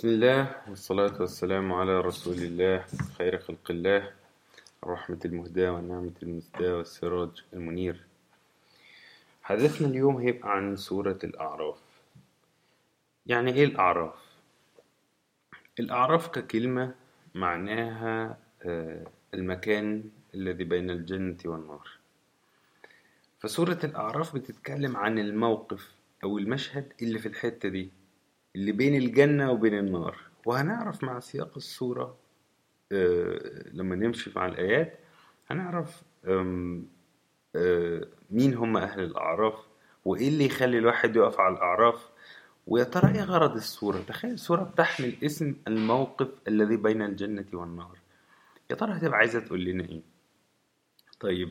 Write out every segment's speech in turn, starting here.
بسم الله والصلاة والسلام على رسول الله خير خلق الله الرحمة المهداة والنعمة المسداة والسراج المنير. حديثنا اليوم هيبقى عن سورة الأعراف. يعني إيه الأعراف؟ الأعراف ككلمة معناها آه، المكان الذي بين الجنة والنار. فسورة الأعراف بتتكلم عن الموقف أو المشهد اللي في الحتة دي. اللي بين الجنة وبين النار. وهنعرف مع سياق السورة آه، لما نمشي مع الآيات هنعرف آه، مين هم أهل الأعراف وإيه اللي يخلي الواحد يقف على الأعراف. ويا ترى إيه غرض السورة تخيل سورة بتحمل اسم الموقف الذي بين الجنة والنار. يا ترى هتبقى عايزة تقول لنا إيه؟ طيب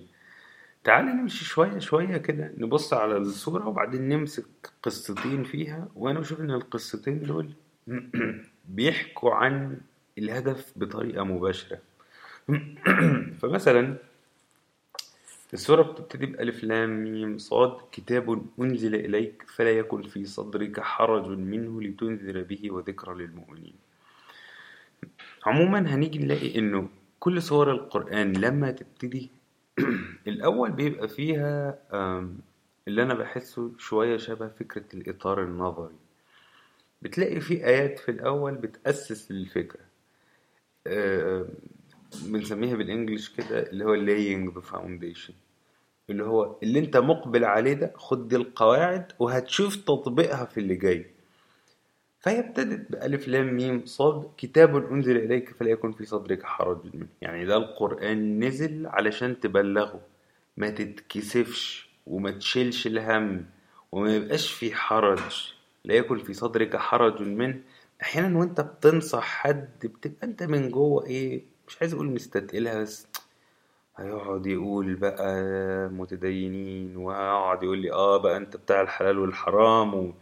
تعالى نمشي شوية شوية كده نبص على الصورة وبعدين نمسك قصتين فيها وأنا بشوف إن القصتين دول بيحكوا عن الهدف بطريقة مباشرة. فمثلا السورة بتبتدي بألف لام ميم صاد كتاب أنزل إليك فلا يكن في صدرك حرج منه لتنذر به وذكرى للمؤمنين. عموما هنيجي نلاقي إنه كل سور القرآن لما تبتدي الأول بيبقى فيها اللي أنا بحسه شوية شبه فكرة الإطار النظري. بتلاقي في آيات في الأول بتأسس للفكرة آم، بنسميها بالإنجلش كده اللي هو laying the foundation. اللي هو اللي أنت مقبل عليه ده خد دي القواعد وهتشوف تطبيقها في اللي جاي. فهي ابتدت بألف لام ميم صاد كتاب أنزل إليك فلا يكن في صدرك حرج منه. يعني ده القرآن نزل علشان تبلغه. ما تتكسفش وما تشيلش الهم وما يبقاش في حرج. لا يكن في صدرك حرج منه. أحيانا وأنت بتنصح حد بتبقى أنت من جوه إيه مش عايز أقول مستتقلها بس هيقعد يقول بقى متدينين ويقعد يقول لي آه بقى أنت بتاع الحلال والحرام و...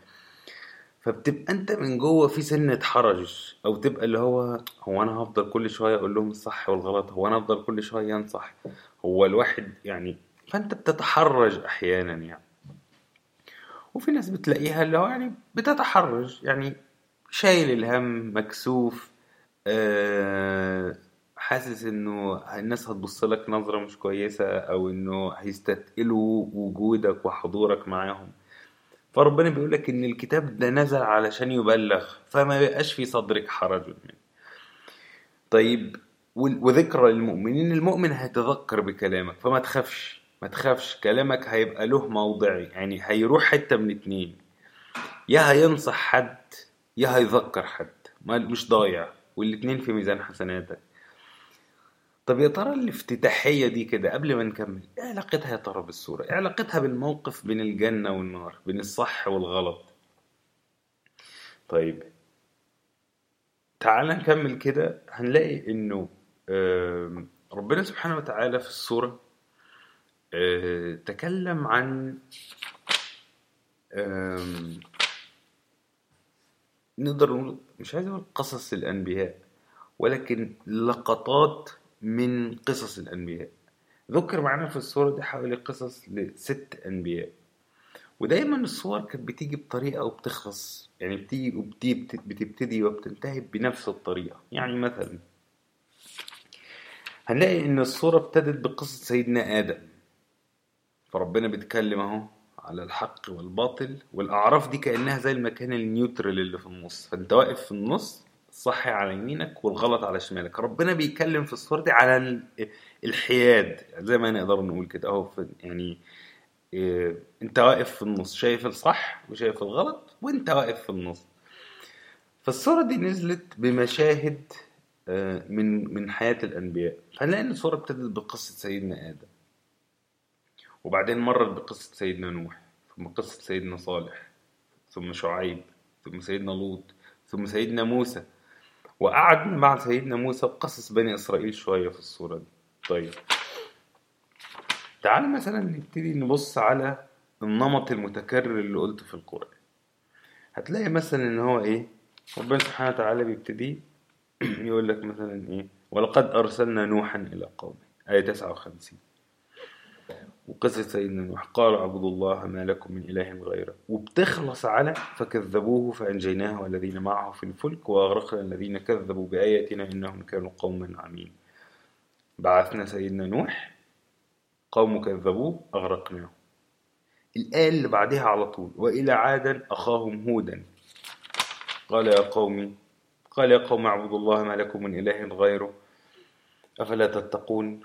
فبتبقى أنت من جوه في سنة حرج أو تبقى اللي هو هو أنا هفضل كل شوية أقول لهم الصح والغلط؟ هو أنا افضل كل شوية أنصح؟ هو الواحد يعني فأنت بتتحرج أحيانا يعني. وفي ناس بتلاقيها اللي هو يعني بتتحرج يعني شايل الهم مكسوف آه، حاسس إنه الناس هتبص لك نظرة مش كويسة أو إنه هيستثقلوا وجودك وحضورك معاهم. فربنا بيقول لك إن الكتاب ده نزل علشان يبلغ فما يبقاش في صدرك حرج طيب وذكرى للمؤمنين المؤمن هيتذكر بكلامك فما تخافش ما تخافش كلامك هيبقى له موضعي يعني هيروح حتة من اتنين. يا هينصح حد يا هيذكر حد مش ضايع والاتنين في ميزان حسناتك. طب يا ترى الافتتاحية دي كده قبل ما نكمل إيه علاقتها يا ترى بالسورة إيه علاقتها بالموقف بين الجنة والنار بين الصح والغلط؟ طيب تعال نكمل كده هنلاقي إنه ربنا سبحانه وتعالى في السورة آه، تكلم عن نقدر نقول مش عايز أقول قصص الأنبياء ولكن لقطات من قصص الأنبياء. ذكر معانا في السورة دي حوالي قصص لست أنبياء. ودايما الصور كانت بتيجي بطريقة وبتخلص. يعني بتيجي بتبتدي وبتنتهي بنفس الطريقة. يعني مثلا هنلاقي إن الصورة ابتدت بقصة سيدنا آدم. فربنا بيتكلم أهو على الحق والباطل والأعراف دي كأنها زي المكان النيوترال اللي في النص. فأنت واقف في النص الصح على يمينك والغلط على شمالك. ربنا بيتكلم في الصورة دي على ال- الحياد. زي ما نقدر نقول كده أهو يعني إيه، أنت واقف في النص شايف الصح وشايف الغلط وأنت واقف في النص. فالصورة دي نزلت بمشاهد آه، من من حياة الأنبياء. فنلاقي إن الصورة ابتدت بقصة سيدنا آدم. وبعدين مرت بقصة سيدنا نوح ثم قصة سيدنا صالح ثم شعيب ثم سيدنا لوط ثم سيدنا موسى. وقعدنا مع سيدنا موسى بقصص بني إسرائيل شوية في الصورة دي. طيب. تعال مثلا نبتدي نبص على النمط المتكرر اللي قلته في القرآن. هتلاقي مثلا إن هو إيه؟ ربنا سبحانه وتعالى بيبتدي يقول لك مثلا إيه؟ ولقد ارسلنا نوحا إلى قومه. آية 59 وقصة سيدنا نوح. قال اعبدوا الله ما لكم من إله غيره. وبتخلص على فكذبوه فأنجيناه والذين معه في الفلك وأغرقنا الذين كذبوا بآياتنا إنهم كانوا قوما عمين. بعثنا سيدنا نوح قوم كذبوه أغرقناه. الآية اللي بعدها على طول وإلى عادا أخاهم هودا. قال يا قومي قال يا قوم اعبدوا الله ما لكم من إله غيره. أفلا تتقون؟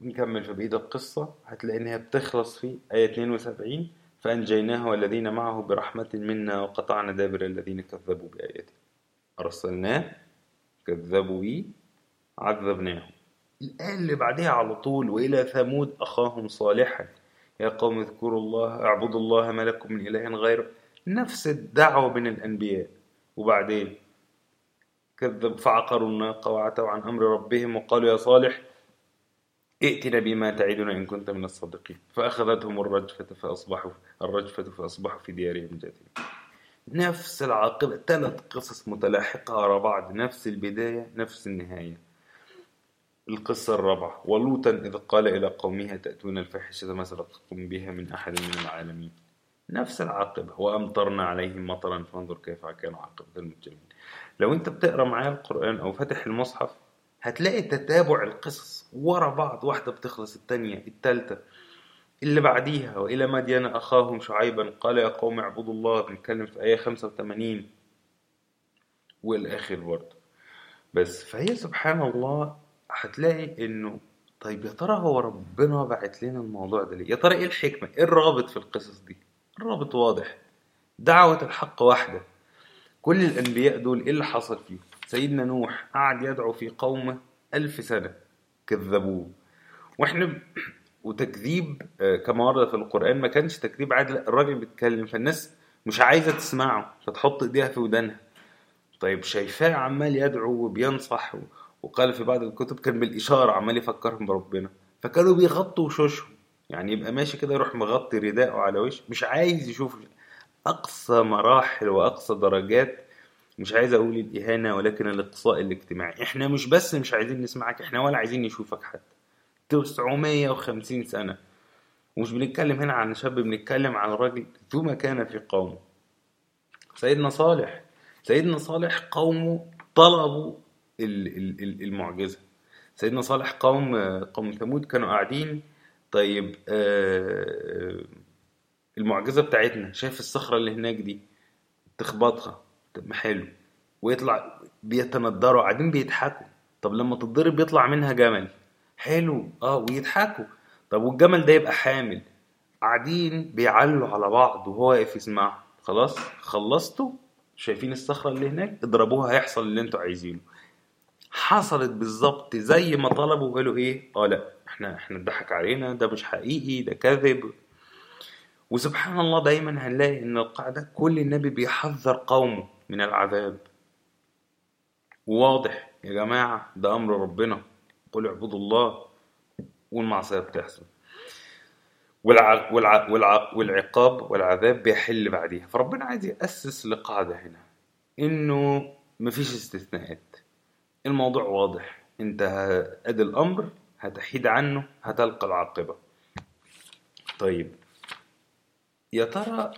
نكمل في بقية القصة. هتلاقي إنها بتخلص في آية 72 فأنجيناه والذين معه برحمة منا وقطعنا دابر الذين كذبوا بآياتنا. أرسلناه كذبوا بي عذبناهم. الآية اللي بعدها على طول وإلى ثمود أخاهم صالحا. يا قوم اذكروا الله اعبدوا الله ما لكم من إله غيره. نفس الدعوة من الأنبياء. وبعدين كذب فعقروا الناقة وعتوا عن أمر ربهم وقالوا يا صالح ائتنا بما تعدنا إن كنت من الصادقين. فأخذتهم الرجفة فأصبحوا الرجفة فأصبحوا في ديارهم جاثمين. نفس العاقبة. ثلاث قصص متلاحقة ورا بعض. نفس البداية نفس النهاية. القصة الرابعة. ولوطا إذ قال إلى قومها تأتون الفاحشة ما سبقكم بها من أحد من العالمين. نفس العاقبة. وأمطرنا عليهم مطرا. فانظر كيف كان عاقبة المجرمين. لو أنت بتقرأ معايا القرآن أو فاتح المصحف هتلاقي تتابع القصص ورا بعض واحدة بتخلص التانية التالتة اللي بعديها وإلى مدين أخاهم شعيبا قال يا قوم اعبدوا الله بنتكلم في آية 85 والآخر برضه بس فهي سبحان الله هتلاقي إنه طيب يا ترى هو ربنا بعت لنا الموضوع ده ليه؟ يا ترى إيه الحكمة؟ إيه الرابط في القصص دي؟ الرابط واضح دعوة الحق واحدة كل الأنبياء دول إيه اللي حصل فيهم؟ سيدنا نوح قعد يدعو في قومه ألف سنة كذبوه. وإحنا وتكذيب آه، كما ورد في القرآن ما كانش تكذيب عادل الراجل بيتكلم فالناس مش عايزة تسمعه فتحط إيديها في ودانها. طيب شايفاه عمال يدعو وبينصح وقال في بعض الكتب كان بالإشارة عمال يفكرهم بربنا. فكانوا بيغطوا وشوشهم. يعني يبقى ماشي كده يروح مغطي رداءه على وشه مش عايز يشوف أقصى مراحل وأقصى درجات مش عايز أقول الإهانة ولكن الاقصاء الاجتماعي. إحنا مش بس مش عايزين نسمعك إحنا ولا عايزين نشوفك حتى. 950 سنة. ومش بنتكلم هنا عن شاب بنتكلم عن راجل ذو مكانة في قومه. سيدنا صالح سيدنا صالح قومه طلبوا المعجزة. سيدنا صالح قوم قوم ثمود كانوا قاعدين طيب آه، المعجزة بتاعتنا. شايف الصخرة اللي هناك دي؟ تخبطها. طب ما حلو. ويطلع بيتندروا قاعدين بيضحكوا. طب لما تتضرب بيطلع منها جمل. حلو. آه ويضحكوا. طب والجمل ده يبقى حامل. قاعدين بيعلوا على بعض وهو واقف يسمعهم. خلاص؟ خلصتوا؟ شايفين الصخرة اللي هناك؟ اضربوها هيحصل اللي أنتوا عايزينه. حصلت بالظبط زي ما طلبوا وقالوا إيه؟ آه لأ إحنا إحنا اتضحك علينا ده مش حقيقي ده كذب. وسبحان الله دايما هنلاقي إن القاعدة كل النبي بيحذر قومه. من العذاب. وواضح يا جماعة ده أمر ربنا. قل اعبدوا الله والمعصية بتحصل والع... والع... والع... والعقاب والعذاب بيحل بعديها. فربنا عايز يأسس لقاعدة هنا إنه مفيش استثناءات. الموضوع واضح. أنت ادي الأمر هتحيد عنه هتلقى العاقبة. طيب يا ترى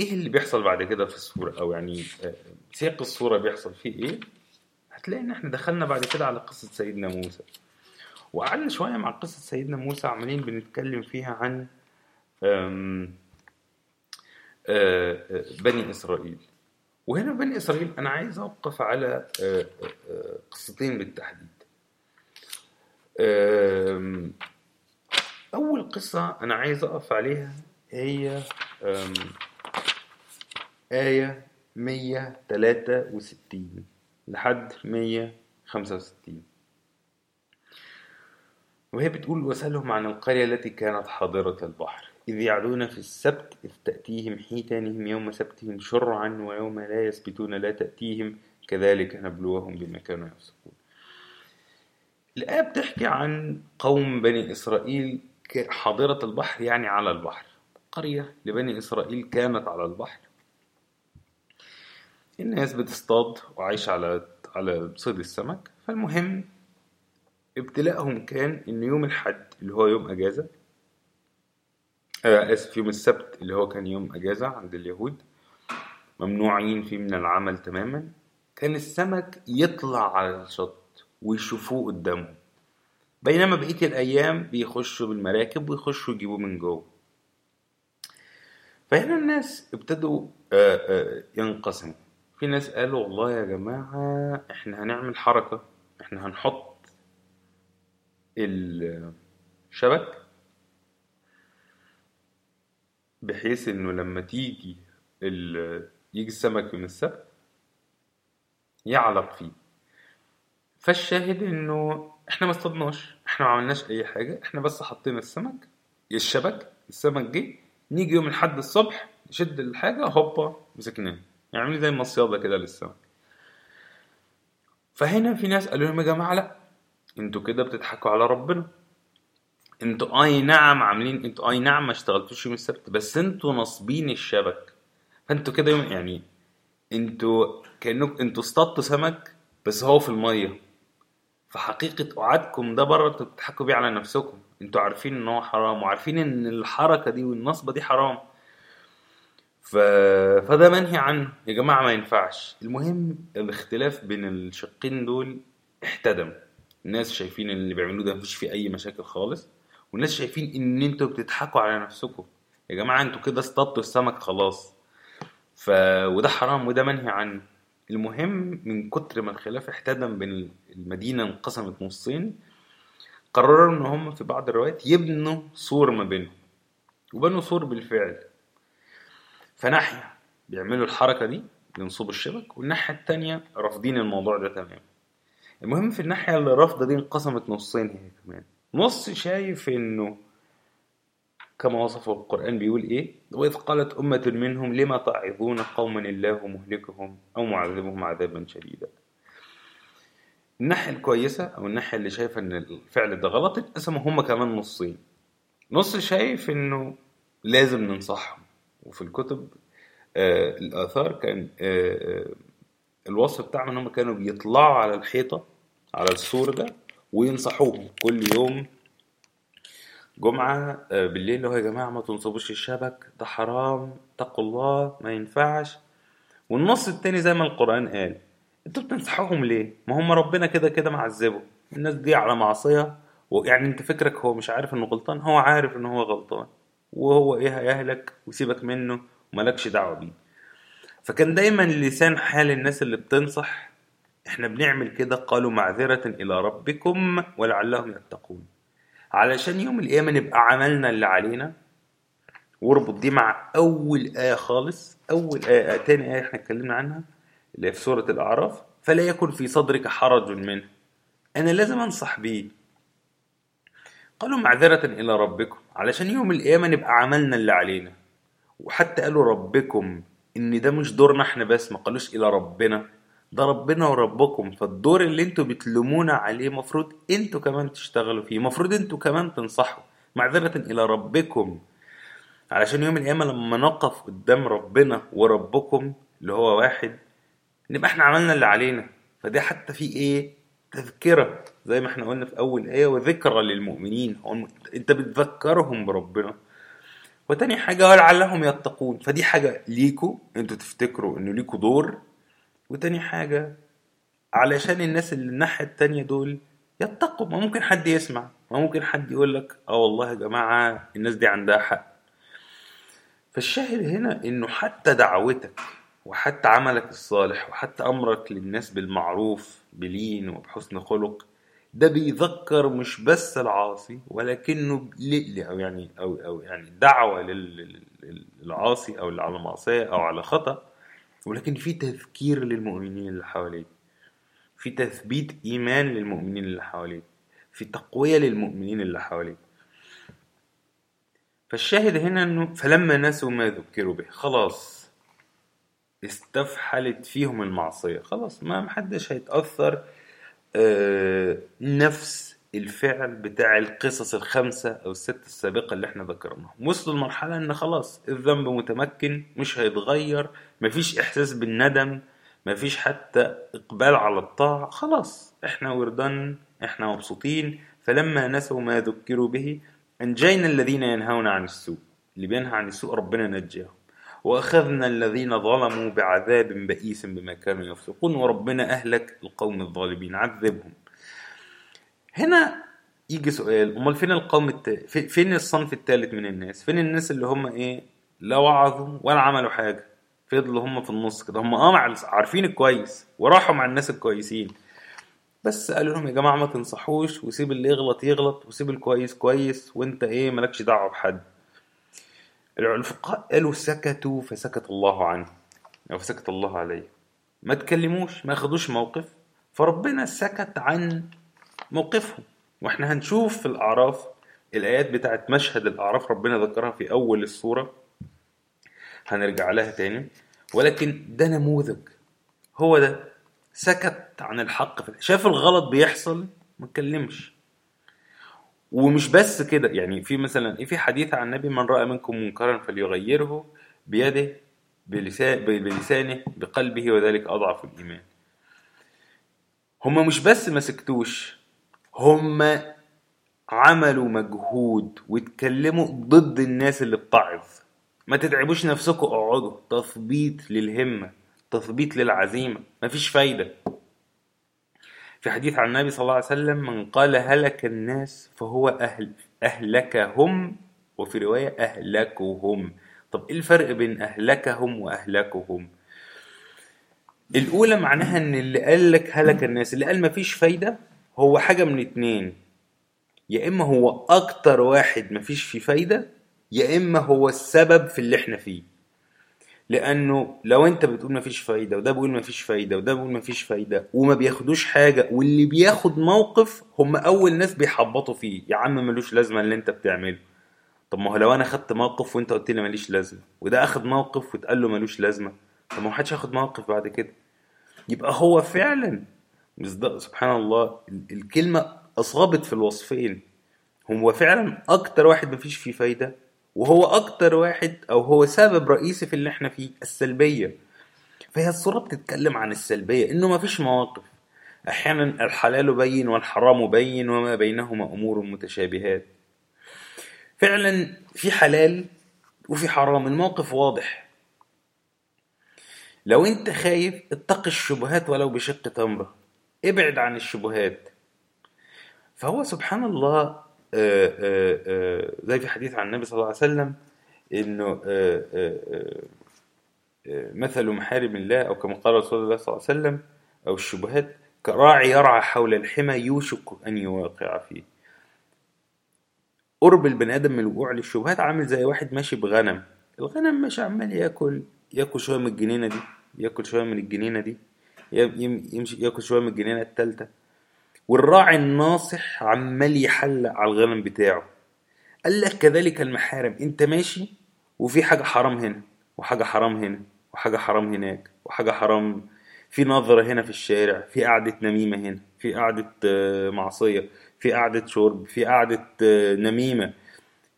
إيه اللي بيحصل بعد كده في الصورة؟ أو يعني آه، سياق الصورة بيحصل فيه إيه؟ هتلاقي إن إحنا دخلنا بعد كده على قصة سيدنا موسى. وقعدنا شوية مع قصة سيدنا موسى عمالين بنتكلم فيها عن آه، آه، بني إسرائيل. وهنا بني إسرائيل أنا عايز أوقف على قصتين بالتحديد. أول قصة أنا عايز أقف عليها هي آية مية تلاتة وستين لحد مية خمسة وستين. وهي بتقول وسألهم عن القرية التي كانت حاضرة البحر. إذ يعدون في السبت إذ تأتيهم حيتانهم يوم سبتهم شرعا ويوم لا يسبتون لا تأتيهم كذلك نبلوهم بما كانوا يفسقون. الآية بتحكي عن قوم بني إسرائيل حاضرة البحر يعني على البحر. قرية لبني إسرائيل كانت على البحر. الناس بتصطاد وعايشة على على صيد السمك فالمهم ابتلاءهم كان إن يوم الحد اللي هو يوم أجازة آه آسف يوم السبت اللي هو كان يوم أجازة عند اليهود ممنوعين فيه من العمل تماما كان السمك يطلع على الشط ويشوفوه قدامهم بينما بقية الأيام بيخشوا بالمراكب ويخشوا يجيبوه من جوه. فهنا الناس ابتدوا آه، آه، ينقسموا. في ناس قالوا والله يا جماعة إحنا هنعمل حركة إحنا هنحط الشبك بحيث إنه لما تيجي يجي السمك من السبت يعلق فيه. فالشاهد إنه إحنا ما اصطدناش إحنا ما عملناش أي حاجة إحنا بس حطينا السمك الشبك السمك جه نيجي يوم الحد الصبح نشد الحاجة هوبا مسكناه. يعني زي المصياده كده للسمك فهنا في ناس قالوا لهم يا جماعة لا أنتوا كده بتضحكوا على ربنا. أنتوا أي نعم عاملين أنتوا أي نعم ما اشتغلتوش يوم السبت بس أنتوا ناصبين الشبك. فانتوا كده يعني أنتوا كأنكم أنتوا اصطادتوا سمك بس هو في المية. فحقيقة وعدكم ده بره أنتوا بتضحكوا بيه على نفسكم. أنتوا عارفين إن هو حرام وعارفين إن الحركة دي والنصبة دي حرام. ف... فده منهي عنه. يا جماعة ما ينفعش. المهم الاختلاف بين الشقين دول احتدم. الناس شايفين اللي بيعملوه ده مفيش فيه أي مشاكل خالص والناس شايفين إن أنتوا بتضحكوا على نفسكم. يا جماعة أنتوا كده اصطادتوا السمك خلاص. ف... وده حرام وده منهي عنه. المهم من كتر ما الخلاف احتدم بين المدينة انقسمت نصين قرروا إن هم في بعض الروايات يبنوا سور ما بينهم. وبنوا سور بالفعل. فناحية بيعملوا الحركة دي ينصبوا الشبك والناحية التانية رافضين الموضوع ده تماما. المهم في الناحية اللي رافضة دي انقسمت نصين هي كمان. نص شايف إنه كما وصفه القرآن بيقول إيه؟ وإذ قالت أمة منهم لما تعظون قوما الله مهلكهم أو معذبهم عذابا شديدا. الناحية الكويسة أو الناحية اللي شايفة إن الفعل ده غلط اتقسموا هما كمان نصين. نص شايف إنه لازم ننصحهم. وفي الكتب آه الآثار كان آه, آه، الوصف بتاعهم إن هم كانوا بيطلعوا على الحيطة على السور ده وينصحوهم كل يوم جمعة آه، بالليل اللي هو يا جماعة ما تنصبوش الشبك ده حرام اتقوا الله ما ينفعش. والنص التاني زي ما القرآن قال أنتوا بتنصحوهم ليه؟ ما هم ربنا كده كده معذبه الناس دي على معصية ويعني انت فكرك هو مش عارف إنه غلطان هو عارف انه هو غلطان. وهو إيه هيهلك وسيبك منه وملكش دعوة بيه. فكان دايما لسان حال الناس اللي بتنصح إحنا بنعمل كده قالوا معذرة إلى ربكم ولعلهم يتقون. علشان يوم القيامة نبقى عملنا اللي علينا. واربط دي مع أول آية خالص أول آية تاني آية إحنا اتكلمنا عنها اللي في سورة الأعراف. فلا يكن في صدرك حرج منه. أنا لازم أنصح بيه. قالوا معذرة إلى ربكم. علشان يوم القيامة نبقى عملنا اللي علينا. وحتى قالوا ربكم إن ده مش دورنا إحنا بس ما قالوش إلى ربنا. ده ربنا وربكم. فالدور اللي أنتوا بتلومونا عليه مفروض أنتوا كمان تشتغلوا فيه. مفروض أنتوا كمان تنصحوا. معذرة إلى ربكم. علشان يوم القيامة لما نقف قدام ربنا وربكم اللي هو واحد نبقى إحنا عملنا اللي علينا. فده حتى في إيه؟ تذكرة زي ما إحنا قلنا في أول آية وذكرى للمؤمنين. أنت بتذكرهم بربنا. وتاني حاجة ولعلهم يتقون. فدي حاجة ليكوا أنتوا تفتكروا إنه ليكوا دور. وتاني حاجة علشان الناس اللي الناحية التانية دول يتقوا. ما ممكن حد يسمع. ما ممكن حد يقول لك آه والله يا جماعة الناس دي عندها حق. فالشاهد هنا إنه حتى دعوتك وحتى عملك الصالح وحتى أمرك للناس بالمعروف بلين وبحسن خلق ده بيذكر مش بس العاصي ولكنه أو يعني أو أو يعني دعوة للعاصي أو اللي على معصيه أو على خطأ ولكن في تذكير للمؤمنين اللي حواليك في تثبيت إيمان للمؤمنين اللي حواليك في تقوية للمؤمنين اللي حواليك. فالشاهد هنا إنه فلما نسوا ما ذكروا به خلاص استفحلت فيهم المعصية. خلاص ما محدش هيتأثر آه نفس الفعل بتاع القصص الخمسة أو الست السابقة اللي إحنا ذكرناهم. وصلوا لمرحلة إن خلاص الذنب متمكن مش هيتغير مفيش إحساس بالندم مفيش حتى إقبال على الطاعة. خلاص إحنا وردان إحنا مبسوطين. فلما نسوا ما ذكروا به أنجينا الذين ينهون عن السوء. اللي بينهى عن السوء ربنا نجاهم وأخذنا الذين ظلموا بعذاب بئيس بما كانوا يفسقون وربنا أهلك القوم الظالمين. عذبهم. هنا يجي سؤال أمال فين القوم التالت فين الصنف الثالث من الناس؟ فين الناس اللي هم إيه؟ لا وعظوا ولا عملوا حاجة. فضلوا هم في النص كده. هم آه عارفين الكويس وراحوا مع الناس الكويسين. بس قالوا لهم يا جماعة ما تنصحوش وسيب اللي يغلط يغلط وسيب الكويس كويس وانت إيه؟ مالكش دعوة بحد. الفقهاء قالوا سكتوا فسكت الله عنه. أو فسكت الله عليه. ما تكلموش ما خدوش موقف. فربنا سكت عن موقفهم. وإحنا هنشوف في الأعراف الآيات بتاعت مشهد الأعراف ربنا ذكرها في أول السورة. هنرجع لها تاني. ولكن ده نموذج. هو ده. سكت عن الحق شاف الغلط بيحصل ما اتكلمش ومش بس كده يعني في مثلا في حديث عن النبي من رأى منكم منكرا فليغيره بيده بلسانه بقلبه وذلك أضعف الإيمان. هما مش بس ما سكتوش هما عملوا مجهود واتكلموا ضد الناس اللي بتعظ. ما تتعبوش نفسكم اقعدوا. تثبيت للهمة تثبيت للعزيمة. مفيش فايدة. في حديث عن النبي صلى الله عليه وسلم من قال هلك الناس فهو أهل أهلكهم وفي رواية أهلكهم. طب إيه الفرق بين أهلكهم وأهلكهم؟ الأولى معناها إن اللي قال لك هلك الناس اللي قال مفيش فايدة هو حاجة من اتنين. يا إما هو أكتر واحد مفيش فيه فايدة يا إما هو السبب في اللي إحنا فيه. لأنه لو أنت بتقول مفيش فايدة وده بيقول مفيش فايدة وده بيقول مفيش فايدة وما بياخدوش حاجة واللي بياخد موقف هم أول ناس بيحبطوا فيه. يا عم ملوش لازمة اللي أنت بتعمله. طب ما هو لو أنا خدت موقف وأنت قلت لي ماليش لازمة وده أخد موقف واتقال له ملوش لازمة طب ما حدش هياخد موقف بعد كده. يبقى هو فعلا سبحان الله الكلمة أصابت في الوصفين. هو فعلا أكتر واحد مفيش فيه فايدة؟ وهو أكتر واحد أو هو سبب رئيسي في اللي إحنا فيه السلبية. فهي الصورة بتتكلم عن السلبية إنه ما فيش مواقف. أحيانا الحلال بين والحرام بين وما بينهما أمور متشابهات. فعلا في حلال وفي حرام الموقف واضح. لو أنت خايف اتق الشبهات ولو بشق تمرة. ابعد عن الشبهات. فهو سبحان الله زي في حديث عن النبي صلى الله عليه وسلم إنه مثل محارم الله أو كما قال رسول الله صلى الله عليه وسلم أو الشبهات كراعي يرعى حول الحمى يوشك أن يواقع فيه. قرب البني آدم من الوقوع للشبهات عامل زي واحد ماشي بغنم. الغنم ماشي عمال ياكل ياكل شوية من الجنينة دي ياكل شوية من الجنينة دي يمشي ياكل شوية من الجنينة التالتة. والراعي الناصح عمال يحلق على الغنم بتاعه. قال لك كذلك المحارم انت ماشي وفي حاجة حرام هنا وحاجة حرام هنا وحاجة حرام هناك وحاجة حرام في نظرة هنا في الشارع في قعدة نميمة هنا في قعدة آه، معصية في قعدة شرب في قعدة آه، نميمة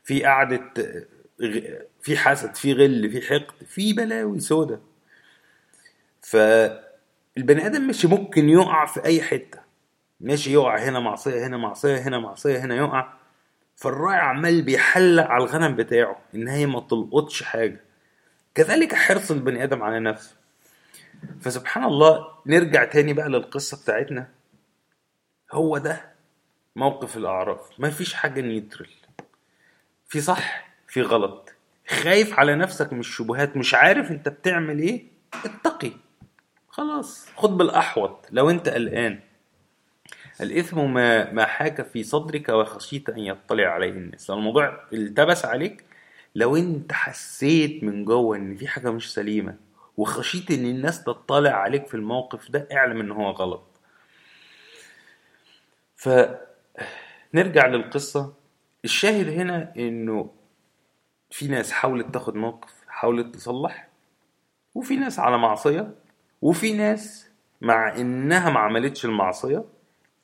في قعدة آه، في حسد في غل في حقد في بلاوي سودة. فالبني آدم مش ممكن يقع في أي حتة. ماشي يقع هنا معصية هنا معصية هنا معصية هنا يقع. فالراعي عمال بيحلق على الغنم بتاعه إن هي ما تلقطش حاجة. كذلك حرص البني آدم على نفسه. فسبحان الله نرجع تاني بقى للقصة بتاعتنا. هو ده موقف الأعراف. ما فيش حاجة نيترل في صح في غلط. خايف على نفسك من الشبهات. مش عارف أنت بتعمل إيه؟ اتقي. خلاص خد بالأحوط. لو أنت قلقان. الإثم ما ما حاك في صدرك وخشيت أن يطلع عليه الناس. لو الموضوع التبس عليك لو أنت حسيت من جوه إن في حاجة مش سليمة وخشيت إن الناس تطلع عليك في الموقف ده اعلم إن هو غلط. فنرجع للقصة. الشاهد هنا إنه في ناس حاولت تاخد موقف حاولت تصلح وفي ناس على معصية وفي ناس مع إنها ما عملتش المعصية.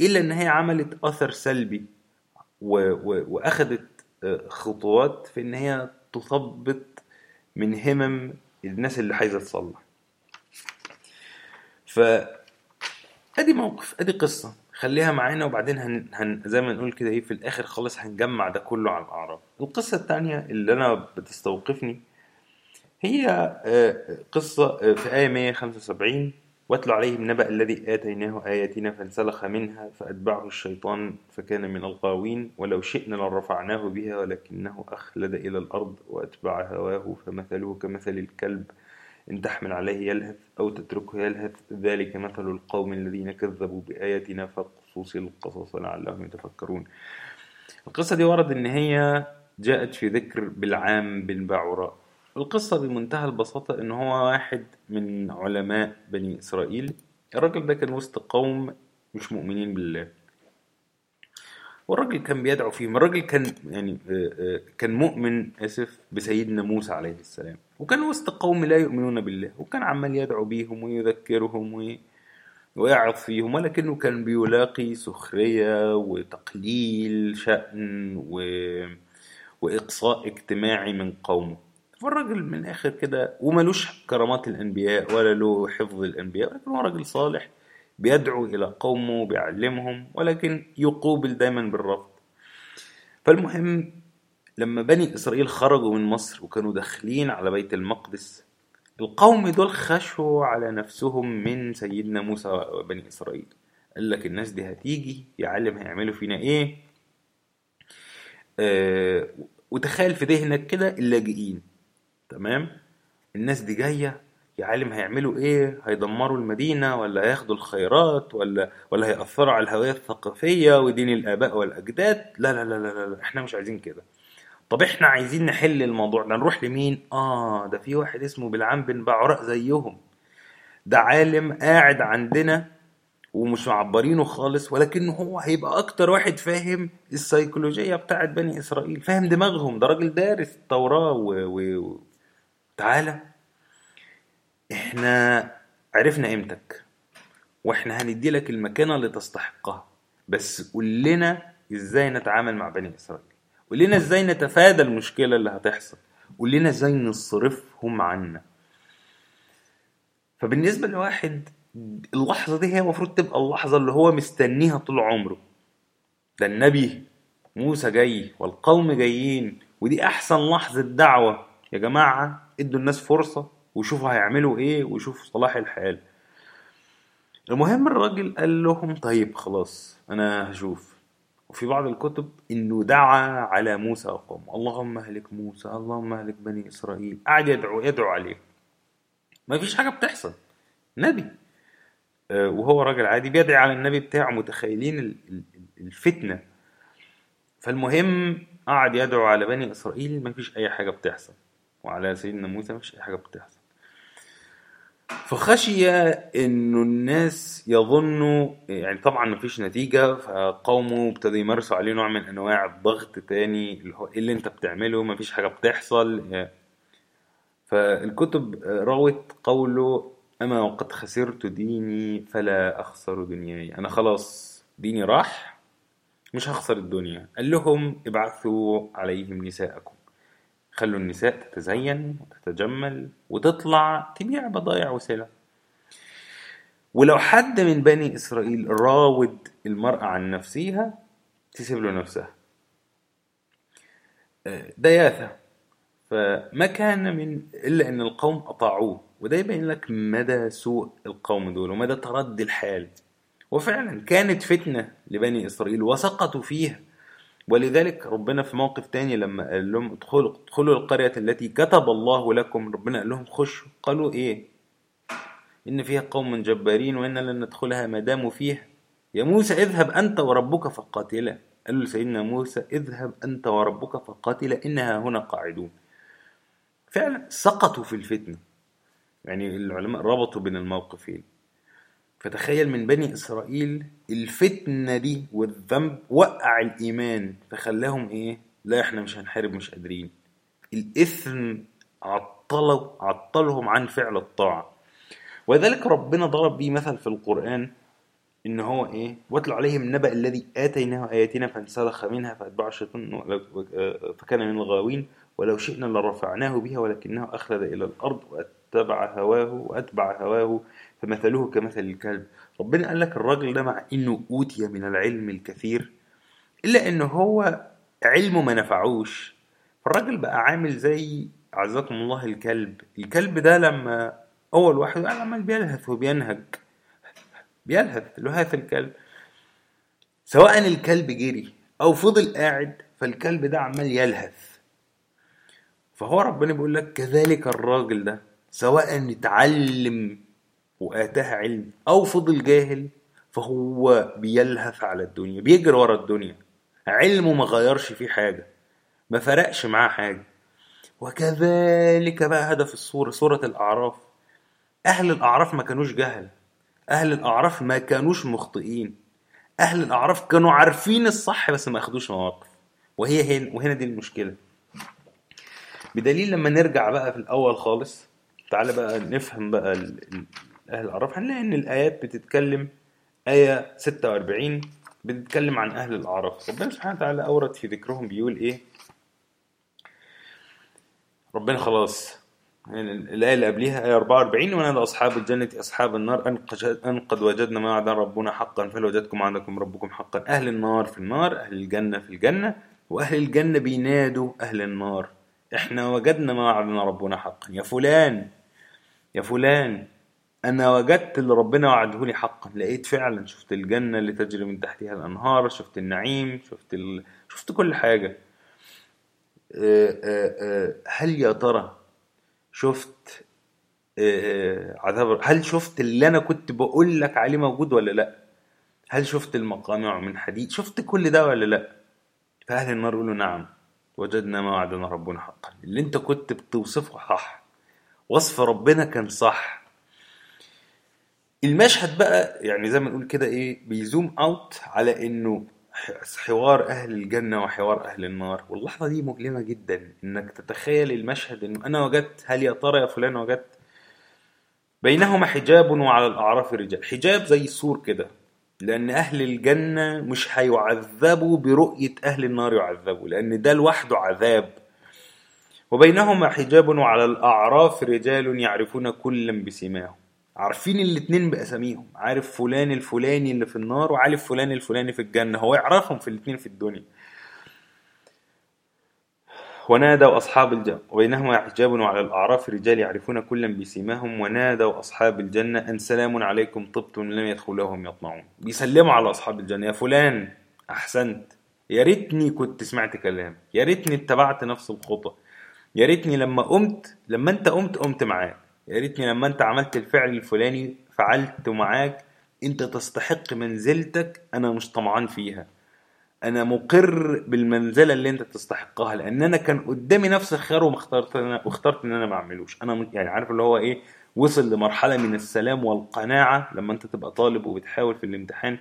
إلا إن هي عملت أثر سلبي و... و... واخدت آه، خطوات في إن هي تثبط من همم الناس اللي عايزة تصلح. ف أدي موقف أدي قصة. خليها معانا وبعدين هن, هن زي ما نقول كده إيه في الآخر خالص هنجمع ده كله على الاعراب القصة الثانية اللي أنا بتستوقفني هي آه، قصة آه، في آية 175 واتل عليهم نبأ الذي آتيناه آياتنا فانسلخ منها فأتبعه الشيطان فكان من الغاوين ولو شئنا لرفعناه بها ولكنه أخلد إلى الأرض وأتبع هواه فمثله كمثل الكلب إن تحمل عليه يلهث أو تتركه يلهث ذلك مثل القوم الذين كذبوا بآياتنا فاقصص القصص لعلهم يتفكرون. القصة دي ورد إن هي جاءت في ذكر بالعام بن باعوراء القصة بمنتهى البساطة إن هو واحد من علماء بني إسرائيل. الراجل ده كان وسط قوم مش مؤمنين بالله. والراجل كان بيدعو فيهم. الراجل كان يعني آه، آه، كان مؤمن آسف بسيدنا موسى عليه السلام. وكان وسط قوم لا يؤمنون بالله. وكان عمال يدعو بيهم ويذكرهم وي... ويعظ فيهم. ولكنه كان بيلاقي سخرية وتقليل شأن و... وإقصاء اجتماعي من قومه. فالراجل من الآخر كده وملوش كرامات الأنبياء ولا له حفظ الأنبياء ولكن هو راجل صالح بيدعو إلى قومه بيعلمهم ولكن يقوبل دايما بالرفض. فالمهم لما بني إسرائيل خرجوا من مصر وكانوا داخلين على بيت المقدس القوم دول خشوا على نفسهم من سيدنا موسى وبني إسرائيل. قال لك الناس دي هتيجي يعلم هيعملوا فينا إيه؟ آه وتخيل في ذهنك كده اللاجئين. تمام؟ الناس دي جاية يا عالم هيعملوا إيه؟ هيدمروا المدينة ولا هياخدوا الخيرات ولا ولا هيأثروا على الهوية الثقافية ودين الآباء والأجداد؟ لا لا لا لا, لا. إحنا مش عايزين كده. طب إحنا عايزين نحل الموضوع ده نروح لمين؟ آه ده في واحد اسمه بلعام بن بعراء زيهم. ده عالم قاعد عندنا ومش معبرينه خالص ولكن هو هيبقى أكتر واحد فاهم السيكولوجية بتاعت بني إسرائيل فاهم دماغهم. ده راجل دارس التوراة و... و... تعالى إحنا عرفنا قيمتك وإحنا هندي لك المكانة اللي تستحقها. بس قول لنا إزاي نتعامل مع بني إسرائيل؟ قول لنا إزاي نتفادى المشكلة اللي هتحصل؟ قول لنا إزاي نصرفهم عنا؟ فبالنسبة لواحد اللحظة دي هي المفروض تبقى اللحظة اللي هو مستنيها طول عمره. ده النبي موسى جاي والقوم جايين ودي أحسن لحظة دعوة. يا جماعة ادوا الناس فرصة وشوفوا هيعملوا إيه وشوفوا صلاح الحال. المهم الراجل قال لهم طيب خلاص أنا هشوف. وفي بعض الكتب إنه دعا على موسى وقوم اللهم أهلك موسى اللهم أهلك بني إسرائيل. قعد يدعو يدعو عليه. ما فيش حاجة بتحصل. نبي. آه، وهو راجل عادي بيدعي على النبي بتاعه متخيلين الفتنة. فالمهم قعد يدعو على بني إسرائيل ما فيش أي حاجة بتحصل. وعلى سيدنا موسى ما فيش أي حاجة بتحصل. فخشي انه الناس يظنوا يعني طبعا مفيش نتيجة فقومه ابتدوا يمارسوا عليه نوع من أنواع الضغط تاني اللي هو إيه اللي أنت بتعمله؟ مفيش حاجة بتحصل. فالكتب روت قوله أما وقد خسرت ديني فلا أخسر دنياي. أنا خلاص ديني راح مش هخسر الدنيا. قال لهم ابعثوا عليهم نساءكم. خلوا النساء تتزين وتتجمل وتطلع تبيع بضائع وسلع. ولو حد من بني إسرائيل راود المرأة عن نفسها تسيب له نفسها. آه، دياثة. فما كان من إلا أن القوم أطاعوه. وده يبين لك مدى سوء القوم دول ومدى تردي الحال. وفعلا كانت فتنة لبني إسرائيل وسقطوا فيها. ولذلك ربنا في موقف تاني لما قال لهم ادخلوا ادخلوا القرية التي كتب الله لكم ربنا قال لهم خشوا. قالوا إيه؟ إن فيها قوم جبارين وإن لن ندخلها ما داموا فيها. يا موسى اذهب أنت وربك فقاتلا. قال له سيدنا موسى اذهب أنت وربك فقاتلا إنها هنا قاعدون. فعلا سقطوا في الفتنة. يعني العلماء ربطوا بين الموقفين. فتخيل من بني إسرائيل الفتنة دي والذنب وقع الإيمان فخلاهم إيه؟ لا إحنا مش هنحارب مش قادرين. الإثم عطلوا عطلهم عن فعل الطاعة. وذلك ربنا ضرب بيه مثل في القرآن إن هو إيه؟ واتل عليهم النبأ الذي آتيناه آياتنا فانسلخ منها فأتبع الشيطان فكان من الغاوين ولو شئنا لرفعناه بها ولكنه أخلد إلى الأرض وأتبع هواه وأتبع هواه فمثله كمثل الكلب. ربنا قال لك الراجل ده مع إنه أوتي من العلم الكثير إلا انه هو علمه ما نفعوش. فالراجل بقى عامل زي عزكم الله الكلب. الكلب ده لما اول واحد قاعد عمال بيلهث وبينهج بيلهث لهاث الكلب. سواء الكلب جري أو فضل قاعد فالكلب ده عمال يلهث. فهو ربنا بيقول لك كذلك الراجل ده سواء اتعلم واتاه علم أو فضل جاهل فهو بيلهث على الدنيا بيجري ورا الدنيا. علمه ما غيرش فيه حاجة ما فرقش معاه حاجة. وكذلك بقى هدف الصورة سوره الأعراف. أهل الأعراف ما كانوش جهل أهل الأعراف ما كانوش مخطئين. أهل الأعراف كانوا عارفين الصح بس ما أخدوش مواقف. وهي هنا وهنا دي المشكلة. بدليل لما نرجع بقى في الأول خالص تعالى بقى نفهم بقى أهل الاعراف هنلاقي إن الآيات بتتكلم آية 46 بتتكلم عن أهل الاعراف ربنا سبحانه وتعالى أورد في ذكرهم بيقول إيه؟ ربنا خلاص. يعني الآية اللي قبليها آية 44 ونادى أصحاب الجنة أصحاب النار أن قد وجدنا ما وعدنا ربنا حقا فهل وجدكم عندكم ربكم حقا؟ أهل النار في النار أهل الجنة في الجنة وأهل الجنة بينادوا أهل النار. إحنا وجدنا ما وعدنا ربنا حقا. يا فلان يا فلان أنا وجدت اللي ربنا وعده لي حقا. لقيت فعلا شفت الجنة اللي تجري من تحتها الأنهار شفت النعيم شفت ال... شفت كل حاجة. آه، آه، آه، هل يا ترى شفت عذاب هل شفت اللي أنا كنت بقول لك عليه موجود ولا لأ؟ هل شفت المقامع من حديد؟ شفت كل ده ولا لأ؟ فاهل النار يقولوا نعم وجدنا ما وعدنا ربنا حقا. اللي أنت كنت بتوصفه صح وصف ربنا كان صح. المشهد بقى يعني زي ما نقول كده إيه بيزوم أوت على إنه حوار أهل الجنة وحوار أهل النار. واللحظة دي مؤلمة جدا إنك تتخيل المشهد إنه أنا وجدت هل يا ترى يا فلان وجدت؟ بينهما حجاب وعلى الأعراف رجال. حجاب زي سور كده لأن أهل الجنة مش هيعذبوا برؤية أهل النار يعذبوا لأن ده لوحده عذاب. وبينهما حجاب وعلى الأعراف رجال يعرفون كلا بسماهم. عارفين الاتنين بأساميهم. عارف فلان الفلاني اللي في النار وعارف فلان الفلاني في الجنة. هو يعرفهم في الاتنين في الدنيا. ونادوا أصحاب الجنة وبينهما حجاب وعلى الأعراف. رجال يعرفون كلا بسيماهم. ونادوا أصحاب الجنة أن سلام عليكم طبتم لم يدخلوهم يطمعون. بيسلموا على أصحاب الجنة. يا فلان أحسنت. يا ريتني كنت سمعت كلام يا ريتني اتبعت نفس الخطى يا ريتني لما قمت لما أنت قمت قمت معاك. يا ريتني لما انت عملت الفعل الفلاني فعلت معاك انت تستحق منزلتك أنا مش طمعان فيها. أنا مقر بالمنزلة اللي انت تستحقها لأن أنا كان قدامي نفس الخيار واخترت أنا واخترت إن أنا ما اعملوش. أنا يعني عارف اللي هو إيه؟ وصل لمرحلة من السلام والقناعة لما انت تبقى طالب وبتحاول في الامتحان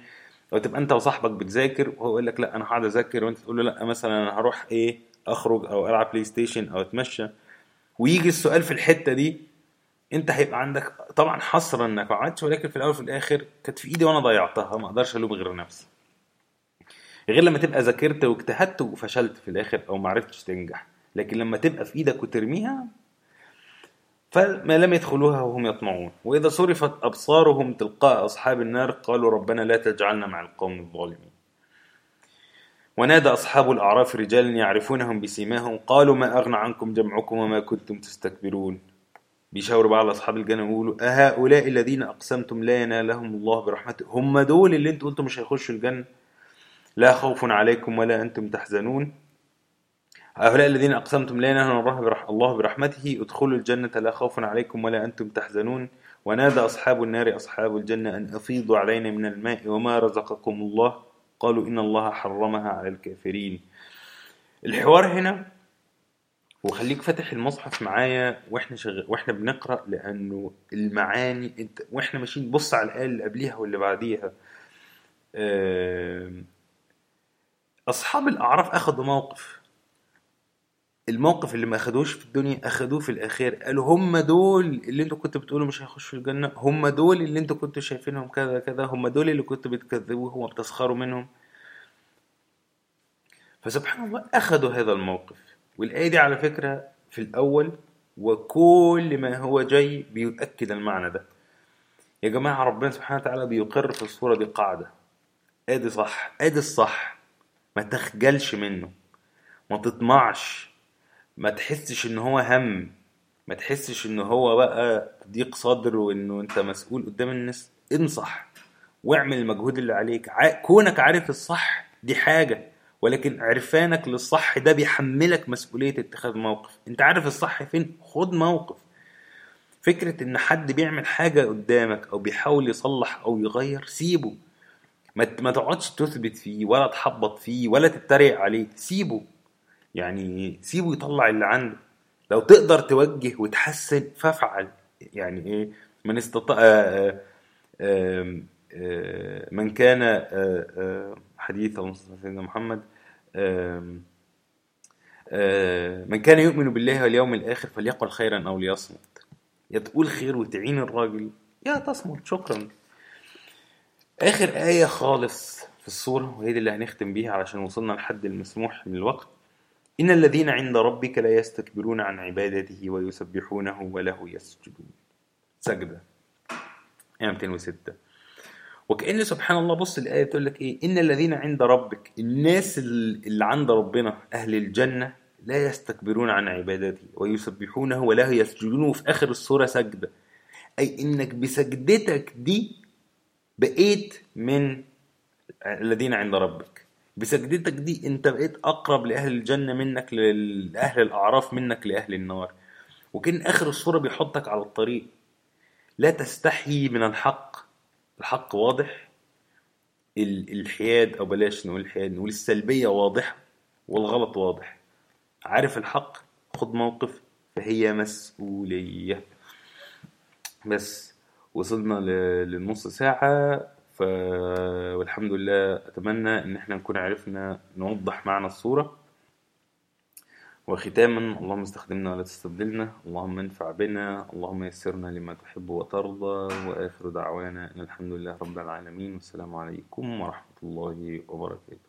أو تبقى انت وصاحبك بتذاكر وهو يقول لك لا أنا هقعد أذاكر وانت تقول له لا مثلا أنا هروح إيه؟ أخرج أو ألعب PlayStation أو أتمشى. ويجي السؤال في الحتة دي انت هيبقى عندك طبعا حسره انك ما ولكن في الأول وفي الآخر كانت في إيدي وأنا ضيعتها ما أقدرش ألوم غير نفسي. غير لما تبقى ذاكرت واجتهدت وفشلت في الآخر أو ما عرفتش تنجح لكن لما تبقى في إيدك وترميها فما لم يدخلوها وهم يطمعون. وإذا صرفت أبصارهم تلقاء أصحاب النار قالوا ربنا لا تجعلنا مع القوم الظالمين. ونادى أصحاب الأعراف رجالا يعرفونهم بسيماهم قالوا ما أغنى عنكم جمعكم وما كنتم تستكبرون. بيشاوروا بقى على أصحاب الجنة ويقولوا أهؤلاء الذين أقسمتم لا ينالهم الله برحمته. هم دول اللي أنتوا قلتوا مش هيخشوا الجنة. لا خوف عليكم ولا أنتم تحزنون. هؤلاء الذين أقسمتم لا ينالهم الله الله برحمته ادخلوا الجنة. لا خوف عليكم ولا أنتم تحزنون. ونادى أصحاب النار أصحاب الجنة أن أفيضوا علينا من الماء وما رزقكم الله. قالوا إن الله حرمها على الكافرين. الحوار هنا وخليك فاتح المصحف معايا وإحنا شغ... وإحنا بنقرأ لأنه المعاني انت وإحنا ماشيين بص على الآية اللي قبليها واللي بعديها. أصحاب الأعراف أخذوا موقف. الموقف اللي ما أخدوش في الدنيا أخدوه في الأخير. قالوا هم دول اللي أنتوا كنتوا بتقولوا مش هيخشوا الجنة. هم دول اللي أنتوا كنتوا شايفينهم كذا كذا. هم دول اللي كنتوا بتكذبوهم وبتسخروا منهم. فسبحان الله أخذوا هذا الموقف. والآية دي على فكرة في الأول وكل ما هو جاي بيؤكد المعنى ده. يا جماعة ربنا سبحانه وتعالى بيقر في الصورة دي قاعدة. أدي صح أدي الصح. ما تخجلش منه. ما تطمعش. ما تحسش إن هو هم. ما تحسش إن هو بقى ضيق صدر وإنه أنت مسؤول قدام الناس. انصح. واعمل المجهود اللي عليك. كونك عارف الصح دي حاجة. ولكن عرفانك للصح ده بيحملك مسؤولية اتخاذ موقف. انت عارف الصح فين؟ خد موقف. فكرة إن حد بيعمل حاجة قدامك أو بيحاول يصلح أو يغير سيبه. ما تقعدش تثبت فيه ولا تحبط فيه ولا تتريق عليه. سيبه. يعني سيبه يطلع اللي عنده. لو تقدر توجه وتحسن فافعل. يعني إيه؟ من استطاع آه، آه، آه، من كان حديث سيدنا محمد من كان يؤمن بالله واليوم الآخر فليقل خيرا أو ليصمت. يا تقول خير وتعين الراجل. يا تصمت شكرا. آخر آية خالص في السورة وهي دي اللي هنختم بيها علشان وصلنا لحد المسموح من الوقت. إن الذين عند ربك لا يستكبرون عن عبادته ويسبحونه وله يسجدون. سجدة. آية 206 وكأن سبحان الله بص الآية بتقول لك إيه؟ إن الذين عند ربك الناس اللي عند ربنا أهل الجنة لا يستكبرون عن عبادته ويسبحونه وله يسجدون وفي آخر السورة سجدة. أي إنك بسجدتك دي بقيت من الذين عند ربك. بسجدتك دي أنت بقيت أقرب لأهل الجنة منك لأهل الأعراف منك لأهل النار. وكأن آخر الصورة بيحطك على الطريق. لا تستحي من الحق. الحق واضح الحياد أو بلاش نقول الحياد نقول السلبية واضحة والغلط واضح. عارف الحق خد موقف فهي مسؤولية. بس وصلنا للنص ساعة ف... والحمد لله أتمنى إن إحنا نكون عرفنا نوضح معنى الصورة. وختاما اللهم استخدمنا ولا تستبدلنا اللهم انفع بنا اللهم يسرنا لما تحب وترضى وآخر دعوانا إن الحمد لله رب العالمين. والسلام عليكم ورحمة الله وبركاته.